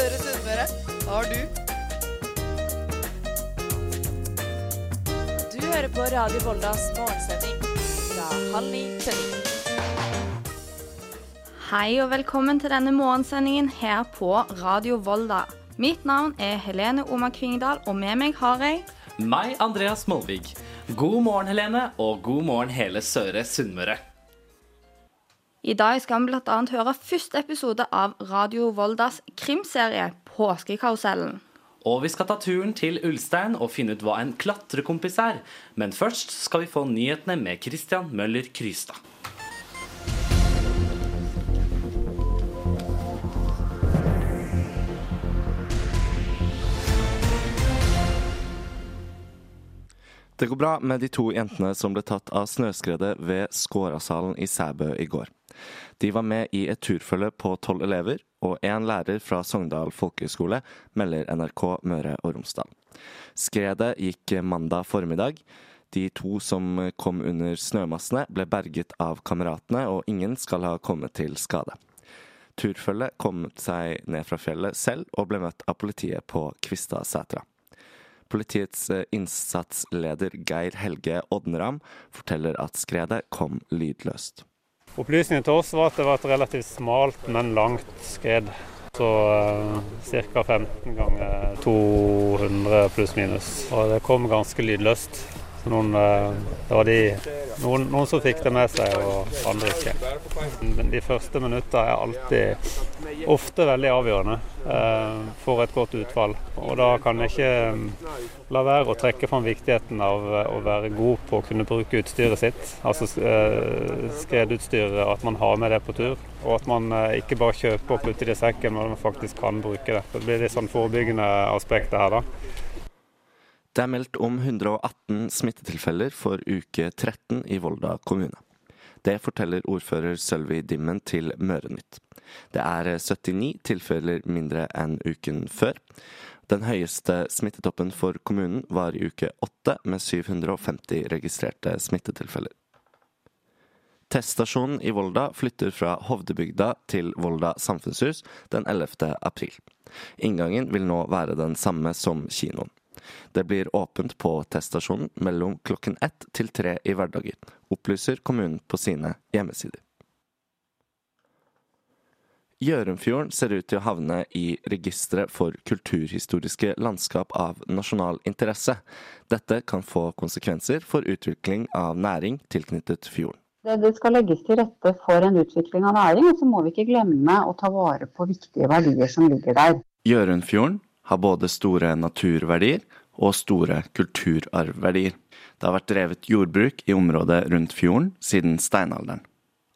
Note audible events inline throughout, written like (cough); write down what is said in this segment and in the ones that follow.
Søre Sunnmøre har du. Du hører på Radio Voldas morgensending fra halv ni til ni. Hei og velkommen til denne morgensendingen her på Radio Volda. Mitt navn er Helene Oma Kvingedal, og med meg har jeg Meg, Andreas Molvig. God morgen, Helene, og god morgen, hele Søre Sunnmøre. I dag skal vi bl.a. høre første episode av Radio Voldas krimserie Påskekarusellen. Og vi skal ta turen til Ulstein og finne ut hva en klatrekompis er. Men først skal vi få nyhetene med Christian Møller Krystad. Det går bra med de to jentene som ble tatt av snøskredet ved Skårasalen i Sæbø i går. De var med i et turfølge på tolv elever, og én lærer fra Sogndal folkehøgskole, melder NRK Møre og Romsdal. Skredet gikk mandag formiddag. De to som kom under snømassene, ble berget av kameratene, og ingen skal ha kommet til skade. Turfølget kom seg ned fra fjellet selv og ble møtt av politiet på Kvistadsetra. Politiets eh, innsatsleder Geir Helge Odneram forteller at skredet kom lydløst. Opplysningen til oss var at det var et relativt smalt, men langt skred. Så eh, ca. 15 ganger 200 pluss minus. Og det kom ganske lydløst. Så noen, uh, det var de, noen, noen, som fikk det med seg, og andre ikke. De første minuttene er alltid ofte veldig avgjørende uh, for et godt utfall. Og da kan jeg ikke um, la være å trekke fram viktigheten av å være god på å kunne bruke utstyret sitt. Altså skredutstyret, at man har med det på tur. Og at man ikke bare kjøper og putter det i sekken, men faktisk kan bruke det. Det blir litt sånn forebyggende aspekter her, da. Det er meldt om 118 smittetilfeller for uke 13 i Volda kommune. Det forteller ordfører Sølvi Dimmen til Mørenytt. Det er 79 tilfeller mindre enn uken før. Den høyeste smittetoppen for kommunen var i uke 8 med 750 registrerte smittetilfeller. Teststasjonen i Volda flytter fra Hovdebygda til Volda samfunnshus den 11. april. Inngangen vil nå være den samme som kinoen. Det blir åpent på teststasjonen mellom klokken ett til tre i hverdager, opplyser kommunen på sine hjemmesider. Gjørumfjorden ser ut til å havne i registeret for kulturhistoriske landskap av nasjonal interesse. Dette kan få konsekvenser for utvikling av næring tilknyttet fjorden. Det skal legges til rette for en utvikling av næring, og så må vi ikke glemme å ta vare på viktige verdier som ligger der. Gjørundfjorden har både store naturverdier og store kulturarvverdier. Det har vært drevet jordbruk i området rundt fjorden siden steinalderen.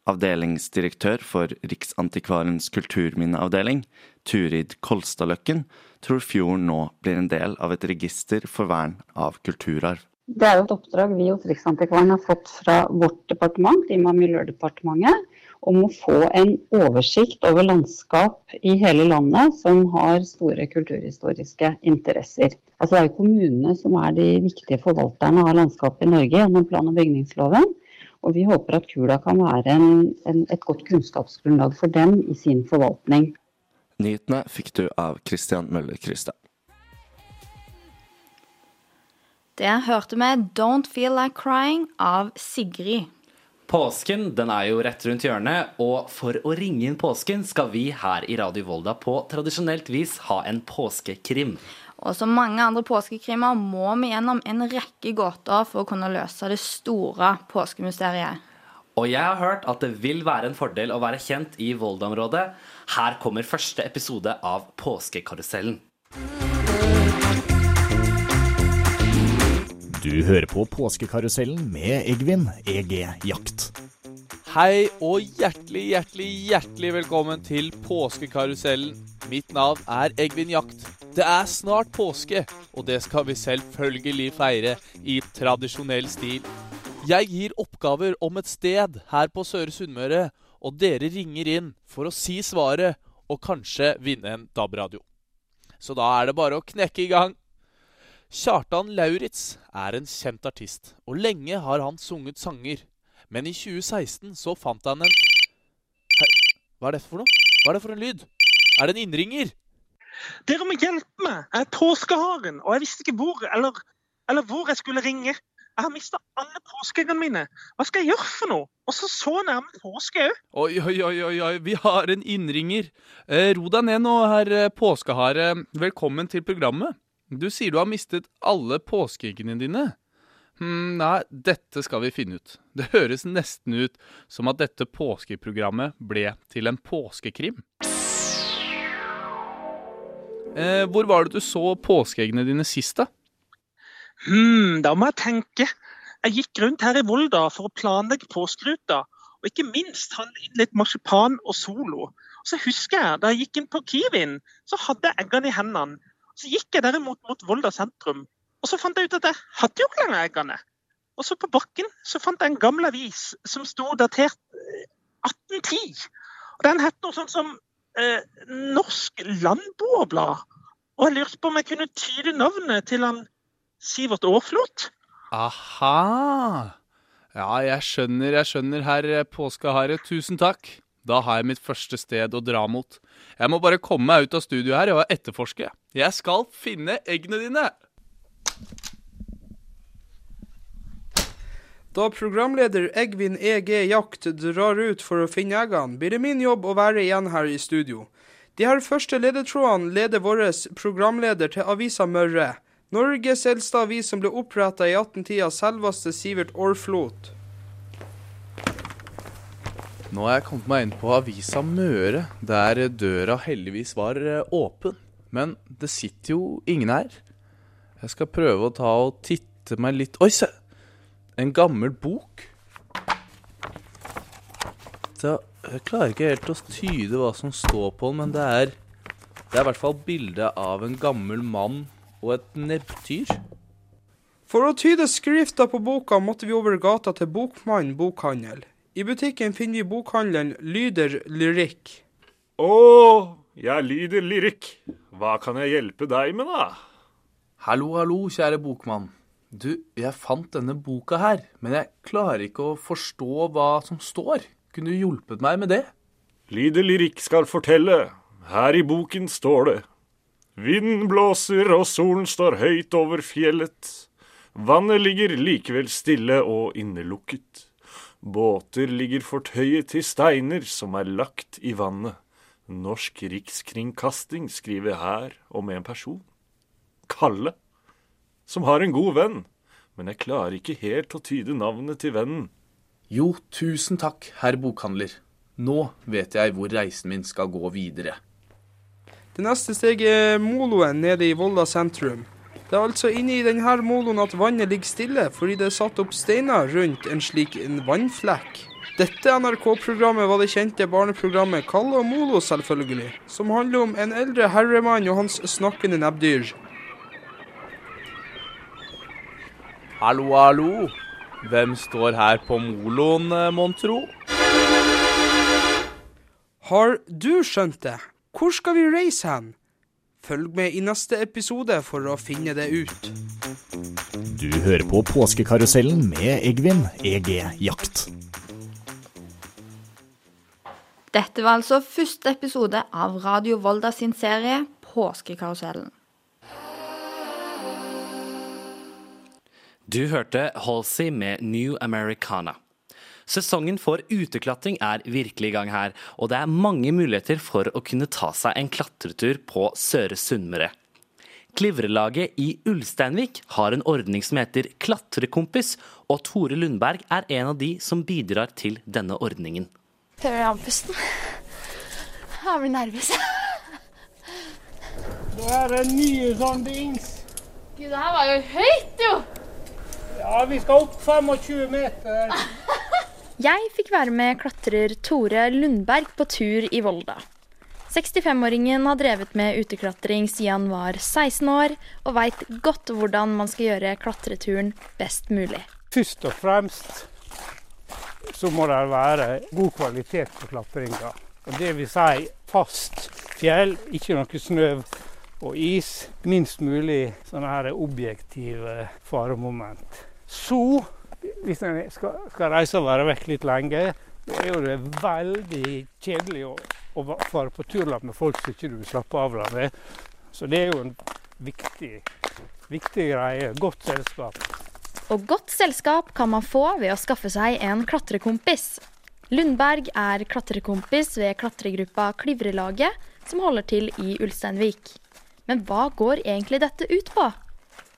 Avdelingsdirektør for Riksantikvarens kulturminneavdeling, Turid Kolstadløkken, tror fjorden nå blir en del av et register for vern av kulturarv. Det er jo et oppdrag vi hos Riksantikvaren har fått fra vårt departement, Klima- og miljødepartementet, om å få en oversikt over landskap i hele landet som har store kulturhistoriske interesser. Altså det er jo kommunene som er de viktige forvalterne av landskapet i Norge gjennom plan- og bygningsloven. Og vi håper at Kula kan være en, en, et godt kunnskapsgrunnlag for dem i sin forvaltning. Nyhetene fikk du av Christian Møller Krystad. Der hørte vi 'Don't Feel Like Crying' av Sigrid. Påsken den er jo rett rundt hjørnet, og for å ringe inn påsken skal vi her i Radio Volda på tradisjonelt vis ha en påskekrim. Og som mange andre påskekrimer må vi gjennom en rekke gåter for å kunne løse det store påskemysteriet. Og jeg har hørt at det vil være en fordel å være kjent i Volda-området. Her kommer første episode av Påskekarusellen. Du hører på Påskekarusellen med Egvin EG Jakt. Hei og hjertelig, hjertelig, hjertelig velkommen til Påskekarusellen. Mitt navn er Egvin Jakt. Det er snart påske, og det skal vi selvfølgelig feire i tradisjonell stil. Jeg gir oppgaver om et sted her på Søre Sunnmøre, og dere ringer inn for å si svaret og kanskje vinne en DAB-radio. Så da er det bare å knekke i gang. Kjartan Lauritz er en kjent artist, og lenge har han sunget sanger. Men i 2016 så fant han en Hei, Hva er dette for noe? Hva er det for en lyd? Er det en innringer? Dere må hjelpe meg. Jeg er påskeharen, og jeg visste ikke hvor eller, eller hvor jeg skulle ringe. Jeg har mista alle påskeeggene mine. Hva skal jeg gjøre for noe? Og så så nærme påske òg. Oi, oi, oi, oi, oi, vi har en innringer. Eh, ro deg ned nå, herr eh, påskehare. Velkommen til programmet. Du sier du har mistet alle påskeeggene dine. Hm, nei, dette skal vi finne ut. Det høres nesten ut som at dette påskeprogrammet ble til en påskekrim. Eh, hvor var det du så påskeeggene dine sist, da? Hm, da må jeg tenke. Jeg gikk rundt her i Volda for å planlegge påskeruta, og ikke minst handle inn litt marsipan og Solo. Og så husker jeg, Da jeg gikk inn på Kiwien, så hadde jeg eggene i hendene. Så gikk jeg derimot mot Volda sentrum, og så fant jeg ut at jeg hadde jo ikke lenger eggene. Og så på bakken så fant jeg en gammel avis som sto datert eh, 1810. Og Den het noe sånt som eh, Norsk Landboerblad. Og jeg lurte på om jeg kunne tyde navnet til han Sivert Aarflot. Aha! Ja, jeg skjønner, jeg skjønner, herr påskehare. Tusen takk. Da har jeg mitt første sted å dra mot. Jeg må bare komme meg ut av studioet her og etterforske. Jeg skal finne eggene dine! Da programleder Egvin EG Jakt drar ut for å finne eggene, blir det min jobb å være igjen her i studio. De her første ledetrådene leder vår programleder til avisa Møre. Norges eldste avis som ble oppretta i 1810 av selveste Sivert Aarflot. Nå har jeg kommet meg inn på avisa Møre, der døra heldigvis var eh, åpen. Men det sitter jo ingen her. Jeg skal prøve å ta og titte meg litt Oi, se! En gammel bok. Så jeg klarer ikke helt å tyde hva som står på den, men det er Det er i hvert fall bilde av en gammel mann og et nebbdyr. For å tyde skrifta på boka måtte vi over gata til Bokmann bokhandel. I butikken finner vi bokhandelen Lyder Lyrikk. Å, jeg lyder lyrikk. Hva kan jeg hjelpe deg med, da? Hallo, hallo, kjære bokmann. Du, jeg fant denne boka her, men jeg klarer ikke å forstå hva som står. Kunne du hjulpet meg med det? Lyder lyrikk skal fortelle. Her i boken står det. Vinden blåser og solen står høyt over fjellet. Vannet ligger likevel stille og innelukket. Båter ligger fortøyet til steiner som er lagt i vannet. Norsk rikskringkasting skriver her om en person. Kalle. Som har en god venn. Men jeg klarer ikke helt å tyde navnet til vennen. Jo, tusen takk, herr bokhandler. Nå vet jeg hvor reisen min skal gå videre. Det neste steget er moloen nede i Volda sentrum. Det er altså inne i denne moloen at vannet ligger stille, fordi det er satt opp steiner rundt en slik en vannflekk. Dette NRK-programmet var det kjente barneprogrammet Kalle og Molo, selvfølgelig, som handler om en eldre herremann og hans snakkende nebbdyr. Hallo, hallo. Hvem står her på moloen, eh, mon tro? Har du skjønt det? Hvor skal vi reise hen? Følg med i neste episode for å finne det ut. Du hører på Påskekarusellen med Egvin EG Jakt. Dette var altså første episode av Radio Volda sin serie Påskekarusellen. Du hørte Halsey med New Americana. Sesongen for uteklatring er virkelig i gang her, og det er mange muligheter for å kunne ta seg en klatretur på Søre Sunnmøre. Klivrelaget i Ulsteinvik har en ordning som heter Klatrekompis, og Tore Lundberg er en av de som bidrar til denne ordningen. Hører du andpusten? Jeg blir nervøs. Det er en ny sånn dings. Gud, det her var jo høyt, jo! Ja, vi skal opp 25 meter. Jeg fikk være med klatrer Tore Lundberg på tur i Volda. 65-åringen har drevet med uteklatring siden han var 16 år, og veit godt hvordan man skal gjøre klatreturen best mulig. Først og fremst så må det være god kvalitet på klatringa. Dvs. si fast fjell, ikke noe snø og is. Minst mulig sånne her objektive faremoment. Så hvis en skal, skal reise og være vekk litt lenge, det er jo det veldig kjedelig å, å fare på turlapp med folk som ikke du vil slappe av med. Så det er jo en viktig, viktig greie. Godt selskap. Og godt selskap kan man få ved å skaffe seg en klatrekompis. Lundberg er klatrekompis ved klatregruppa Klivrelaget, som holder til i Ulsteinvik. Men hva går egentlig dette ut på?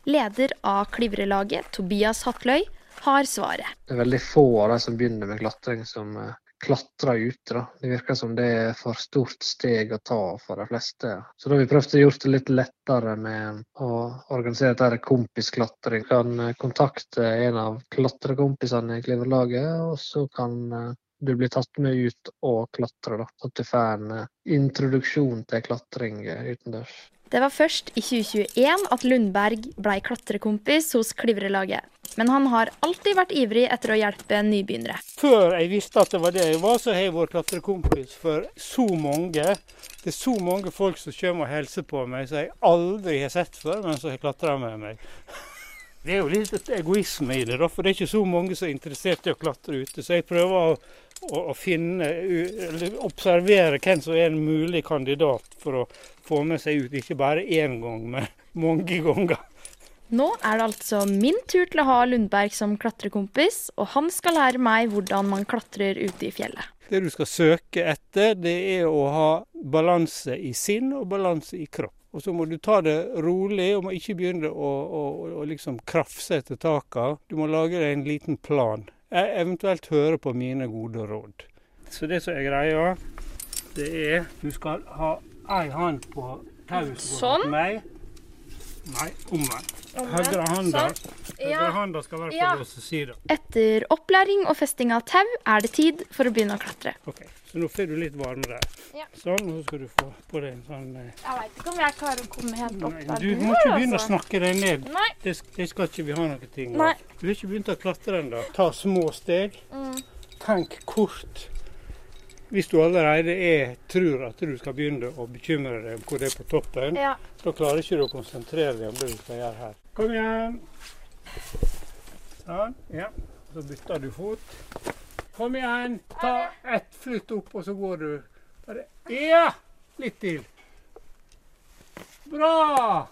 Leder av Klivrelaget, Tobias Hatløy, har svaret. Det er veldig få av de som begynner med klatring, som eh, klatrer ute. Da. Det virker som det er for stort steg å ta for de fleste. Så da har vi prøvd å gjøre det litt lettere med å organisere dette kompisklatring. Du kan eh, kontakte en av klatrekompisene i Kliverlaget, og så kan eh, du blir tatt med ut og klatre. da, At du får en eh, introduksjon til klatring eh, utendørs. Det var først i 2021 at Lundberg blei klatrekompis hos Klivrelaget. Men han har alltid vært ivrig etter å hjelpe nybegynnere. Før jeg visste at det var det jeg var, så har jeg vært klatrekompis for så mange. Det er så mange folk som kommer og hilser på meg som jeg aldri har sett før, men som har klatra med meg. (laughs) Det er jo litt egoisme i det, da, for det er ikke så mange som er interessert i å klatre ute. Så jeg prøver å, å, å finne, observere hvem som er en mulig kandidat for å få med seg ut. Ikke bare én gang, men mange ganger. Nå er det altså min tur til å ha Lundberg som klatrekompis, og han skal lære meg hvordan man klatrer ute i fjellet. Det du skal søke etter, det er å ha balanse i sinn og balanse i kropp. Og så må du ta det rolig, og må ikke begynne å, å, å liksom krafse etter taka. Du må lage deg en liten plan. Jeg eventuelt høre på mine gode råd. Så det som er greia, det er Du skal ha ei hånd på tauet mot meg. Nei, omvendt. Høyre hånda sånn. skal være på ja. låsesida. Etter opplæring og festing av tau er det tid for å begynne å klatre. Ok, Så nå får du litt varme der. Ja. Sånn, og så skal du få på deg en sånn eh... Jeg veit ikke om jeg klarer å komme helt opp der. Du må ikke begynne altså. å snakke deg ned. Nei. Det, det skal ikke vi ha noe ting av. Du har ikke begynt å klatre ennå. Ta små steg. Mm. Tenk kort. Hvis du allerede er, tror at du skal begynne å bekymre deg om hvor det er på toppen, ja. da klarer ikke du å konsentrere deg om det du skal gjøre her. Kom igjen. Sånn. Ja. Så bytter du fot. Kom igjen. Ta ett flytt opp, og så går du. Bare Ja! Litt til. Bra!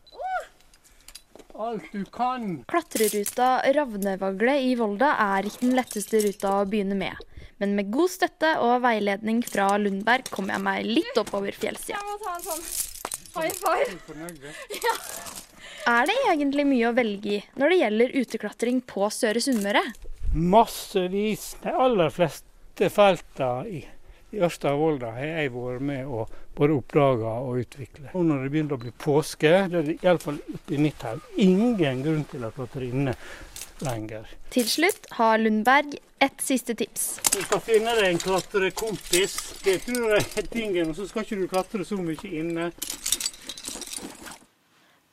Alt du kan. Klatreruta Ravnevagle i Volda er ikke den letteste ruta å begynne med. Men med god støtte og veiledning fra Lundberg kommer jeg meg litt oppover fjellsida. Jeg må ta en sånn high five. Ja. Er det egentlig mye å velge i når det gjelder uteklatring på Søre Sunnmøre? massevis. De aller fleste feltene i, Ørsta og Volda har jeg vært med å både oppdage og utvikle. Og når det begynner å bli påske, det er det iallfall i mitt hjem ingen grunn til å klatre inne lenger. Til slutt har Lundberg et siste tips. Du skal finne deg en klatrekompis. Det tror jeg er tingen. Og så skal ikke du klatre så mye inne.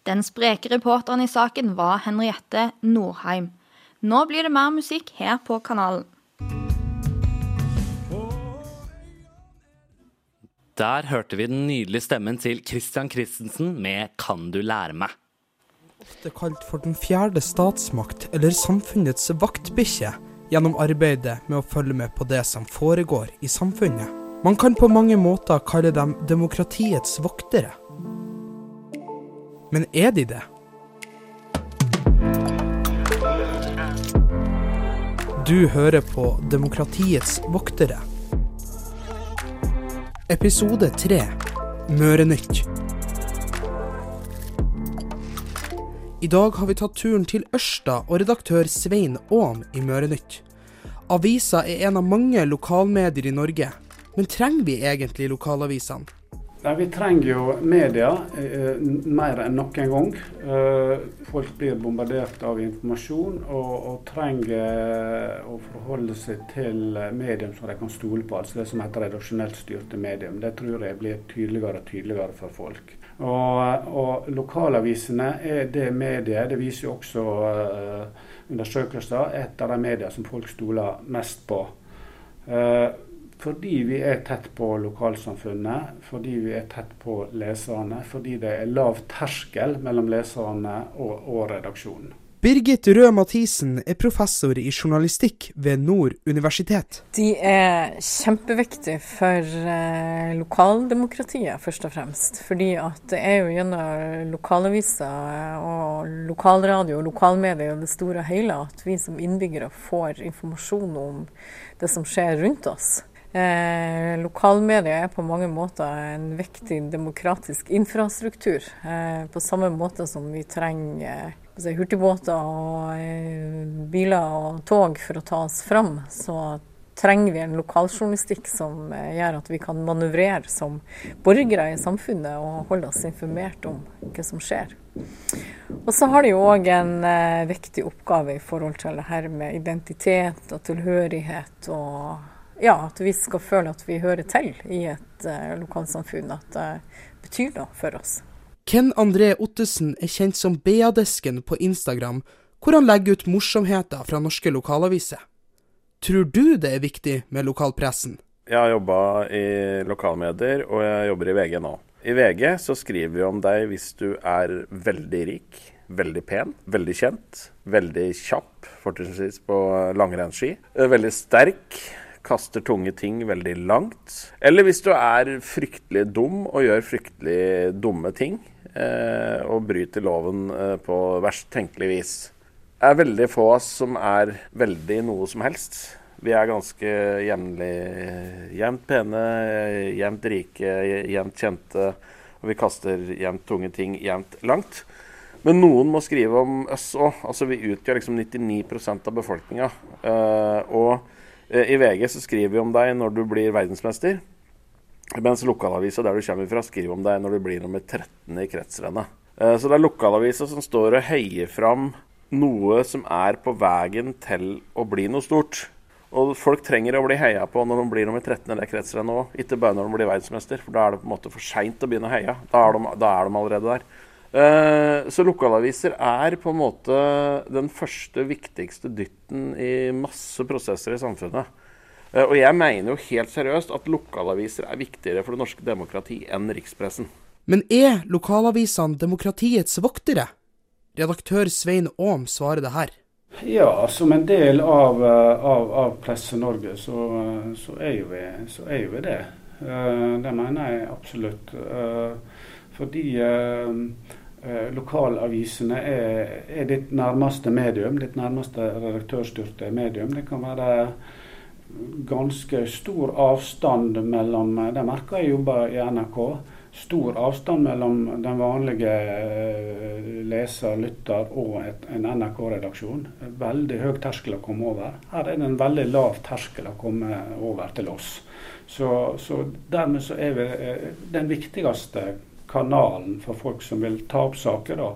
Den spreke reporteren i saken var Henriette Norheim. Nå blir det mer musikk her på kanalen. Der hørte vi den nydelige stemmen til Christian Christensen med 'Kan du lære meg'. Ofte kalt for den fjerde statsmakt eller samfunnets vaktbikkje gjennom arbeidet med å følge med på det som foregår i samfunnet. Man kan på mange måter kalle dem demokratiets voktere. Men er de det? Du hører på Demokratiets voktere. Episode 3 Mørenytt. I dag har vi tatt turen til Ørsta og redaktør Svein Aam i Mørenytt. Avisa er en av mange lokalmedier i Norge, men trenger vi egentlig lokalavisene? Nei, Vi trenger jo media eh, mer enn noen gang. Eh, folk blir bombardert av informasjon og, og, trenger å forholde seg til medium som de kan stole på. Altså det som heter redaksjonelt styrte medium. Det tror jeg blir tydeligere og tydeligere for folk. Og, og lokalavisene er det mediet, det viser jo også eh, undersøkelser, et av de mediene som folk stoler mest på. Eh, fordi vi er tett på lokalsamfunnet, fordi vi er tett på leserne, fordi det er lav terskel mellom leserne og, og redaksjonen. Birgit Røe Mathisen er professor i journalistikk ved Nord universitet. De er kjempeviktige for eh, lokaldemokratiet, først og fremst. Fordi at det er jo gjennom lokalaviser og lokalradio og lokalmedier og det store og hele at vi som innbyggere får informasjon om det som skjer rundt oss. Eh, lokalmedia er på mange måter en viktig demokratisk infrastruktur. Eh, på samme måte som vi trenger eh, hurtigbåter og eh, biler og tog for å ta oss fram, så trenger vi en lokaljournalistikk som eh, gjør at vi kan manøvrere som borgere i samfunnet og holde oss informert om hva som skjer. Og så har de òg en eh, viktig oppgave i forhold til det her med identitet og tilhørighet. og ja, At vi skal føle at vi hører til i et uh, lokalsamfunn. At det betyr noe for oss. Ken André Ottesen er kjent som BA-desken på Instagram, hvor han legger ut morsomheter fra norske lokalaviser. Tror du det er viktig med lokalpressen? Jeg har jobba i lokalmedier, og jeg jobber i VG nå. I VG så skriver vi om deg hvis du er veldig rik, veldig pen, veldig kjent, veldig kjapp, fortrinnsvis på langrennsski, veldig sterk, kaster tunge ting veldig langt. Eller hvis du er fryktelig dum og gjør fryktelig dumme ting, eh, og bryter loven eh, på verst tenkelig vis. Det er veldig få av oss som er veldig noe som helst. Vi er ganske jevnlig jevnt pene, jevnt rike, jevnt kjente. Og vi kaster jevnt tunge ting jevnt langt. Men noen må skrive om oss òg. Altså, vi utgjør liksom 99 av befolkninga. Uh, og uh, i VG så skriver vi om deg når du blir verdensmester. Mens lokalavisa der du kommer fra, skriver om deg når du blir nummer 13 i kretsrennet. Uh, så det er lokalavisa som står og heier fram noe som er på veien til å bli noe stort. Og folk trenger å bli heia på når de blir nummer 13 i det kretsrennet òg, ikke bare når de blir verdensmester. For da er det på en måte for seint å begynne å heie. Da er de, da er de allerede der. Uh, så lokalaviser er på en måte den første, viktigste dytten i masse prosesser i samfunnet. Uh, og jeg mener jo helt seriøst at lokalaviser er viktigere for det norske demokrati enn rikspressen. Men er lokalavisene demokratiets voktere? Redaktør Svein Aam svarer det her. Ja, som en del av, av, av Presse-Norge, så, så, er jo vi, så er jo vi det. Det mener jeg absolutt. Fordi lokalavisene er, er, ditt nærmeste medium, ditt nærmeste redaktørstyrte medium. Det kan være ganske stor avstand mellom Det merker jeg jobber i NRK stor avstand mellom den vanlige eh, leser, lytter og et, en NRK-redaksjon. Veldig høy terskel å komme over. Her er det en veldig lav terskel å komme over til oss. Så, så dermed så er vi eh, den viktigste kanalen for folk som vil ta opp saker. da.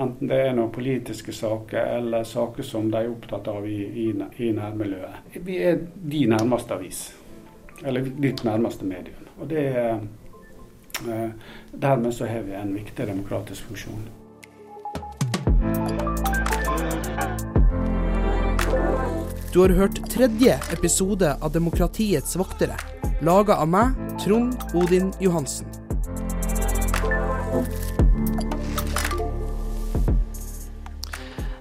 Enten det er noen politiske saker eller saker som de er opptatt av i, i, i nærmiljøet. Vi er de nærmeste avis. Eller ditt nærmeste medium. Og det Eh, dermed så har vi en viktig demokratisk funksjon. Du har hørt tredje episode av Demokratiets voktere, laga av meg, Trond Odin Johansen.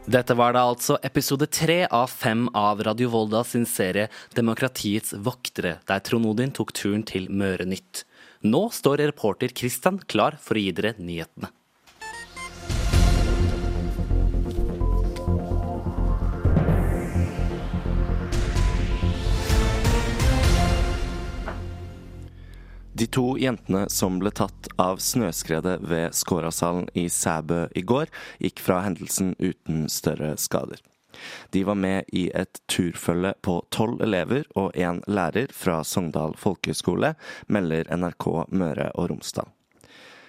Dette var da altså episode tre av fem av Radio Volda sin serie Demokratiets voktere, der Trond Odin tok turen til Møre Nytt. Nå står reporter Kristian klar for å gi dere nyhetene. De to jentene som ble tatt av snøskredet ved Skårasalen i Sæbø i går, gikk fra hendelsen uten større skader. De var med i et turfølge på tolv elever og én lærer fra Sogndal folkehøgskole, melder NRK Møre og Romsdal.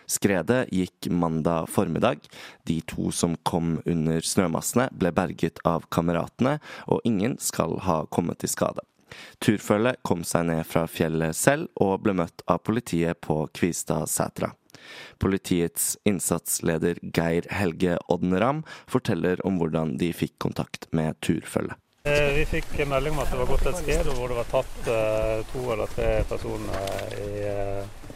Skredet gikk mandag formiddag. De to som kom under snømassene, ble berget av kameratene, og ingen skal ha kommet i skade. Turfølget kom seg ned fra fjellet selv og ble møtt av politiet på Kvistadsetra. Politiets innsatsleder Geir Helge Odneram forteller om hvordan de fikk kontakt med turfølget. Eh, vi fikk melding om at det var gått et sted hvor det var tatt eh, to eller tre personer i, eh,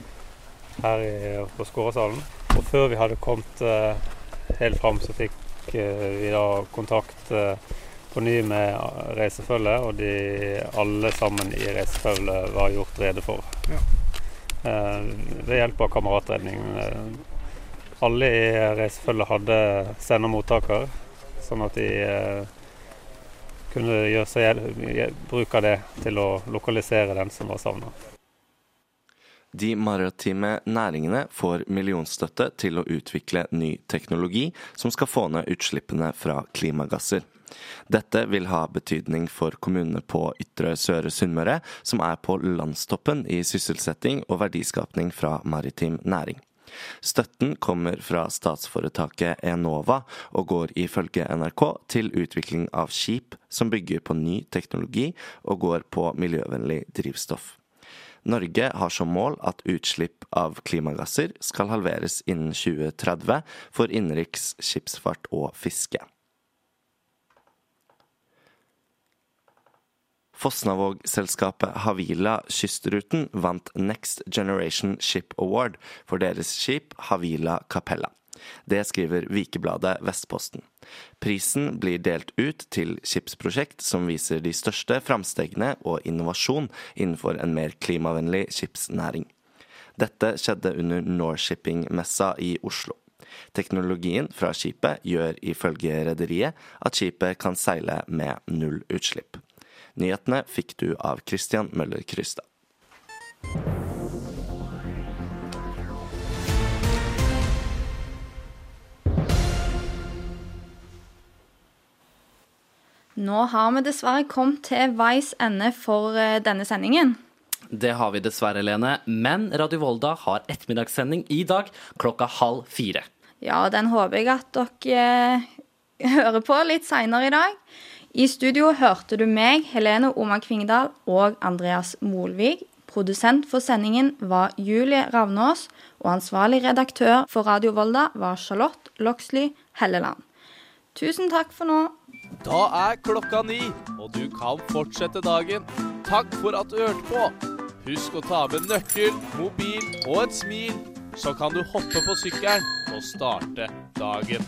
her i, på Skåresalen. Og før vi hadde kommet helt fram, så fikk vi da kontakt på ny med reisefølget, og de alle sammen i reisefølget var gjort rede for. Eh, ved hjelp av kameratredning. Eh, alle i reisefølget hadde sender mottaker, sånn at de eh, kunne gjøre seg hjel- bruk av det til å lokalisere den som var savna. De maritime næringene får millionstøtte til å utvikle ny teknologi som skal få ned utslippene fra klimagasser. Dette vil ha betydning for kommunene på Ytre Søre Sunnmøre, som er på landstoppen i sysselsetting og verdiskapning fra maritim næring. Støtten kommer fra statsforetaket Enova og går ifølge NRK til utvikling av skip som bygger på ny teknologi og går på miljøvennlig drivstoff. Norge har som mål at utslipp av klimagasser skal halveres innen 2030 for innenriks skipsfart og fiske. Fosnavåg-selskapet Havila Kystruten vant Next Generation Ship Award for deres skip Havila Capella. Det skriver Vikebladet Vestposten. Prisen blir delt ut til skipsprosjekt som viser de største framstegene og innovasjon innenfor en mer klimavennlig skipsnæring. Dette skjedde under Norshipping-messa i Oslo. Teknologien fra skipet gjør ifølge rederiet at skipet kan seile med null utslipp. Nyhetene fikk du av Christian Møller Krystad. Nå har vi dessverre kommet til veis ende for eh, denne sendingen. Det har vi dessverre, Lene. Men Radio Volda har ettermiddagssending i dag klokka halv fire. Ja, den håper jeg at dere eh, (laughs) hører på litt seinere i dag. I studio hørte du meg, Helene Oma Kvingedal og Andreas Molvig. Produsent for sendingen var Julie Ravnås, og ansvarlig redaktør for Radio Volda var Charlotte Loxley Helleland. Tusen takk for nå. Da er klokka ni, og du kan fortsette dagen. Takk for at du hørte på. Husk å ta med nøkkel, mobil og et smil, så kan du hoppe på sykkelen og starte dagen.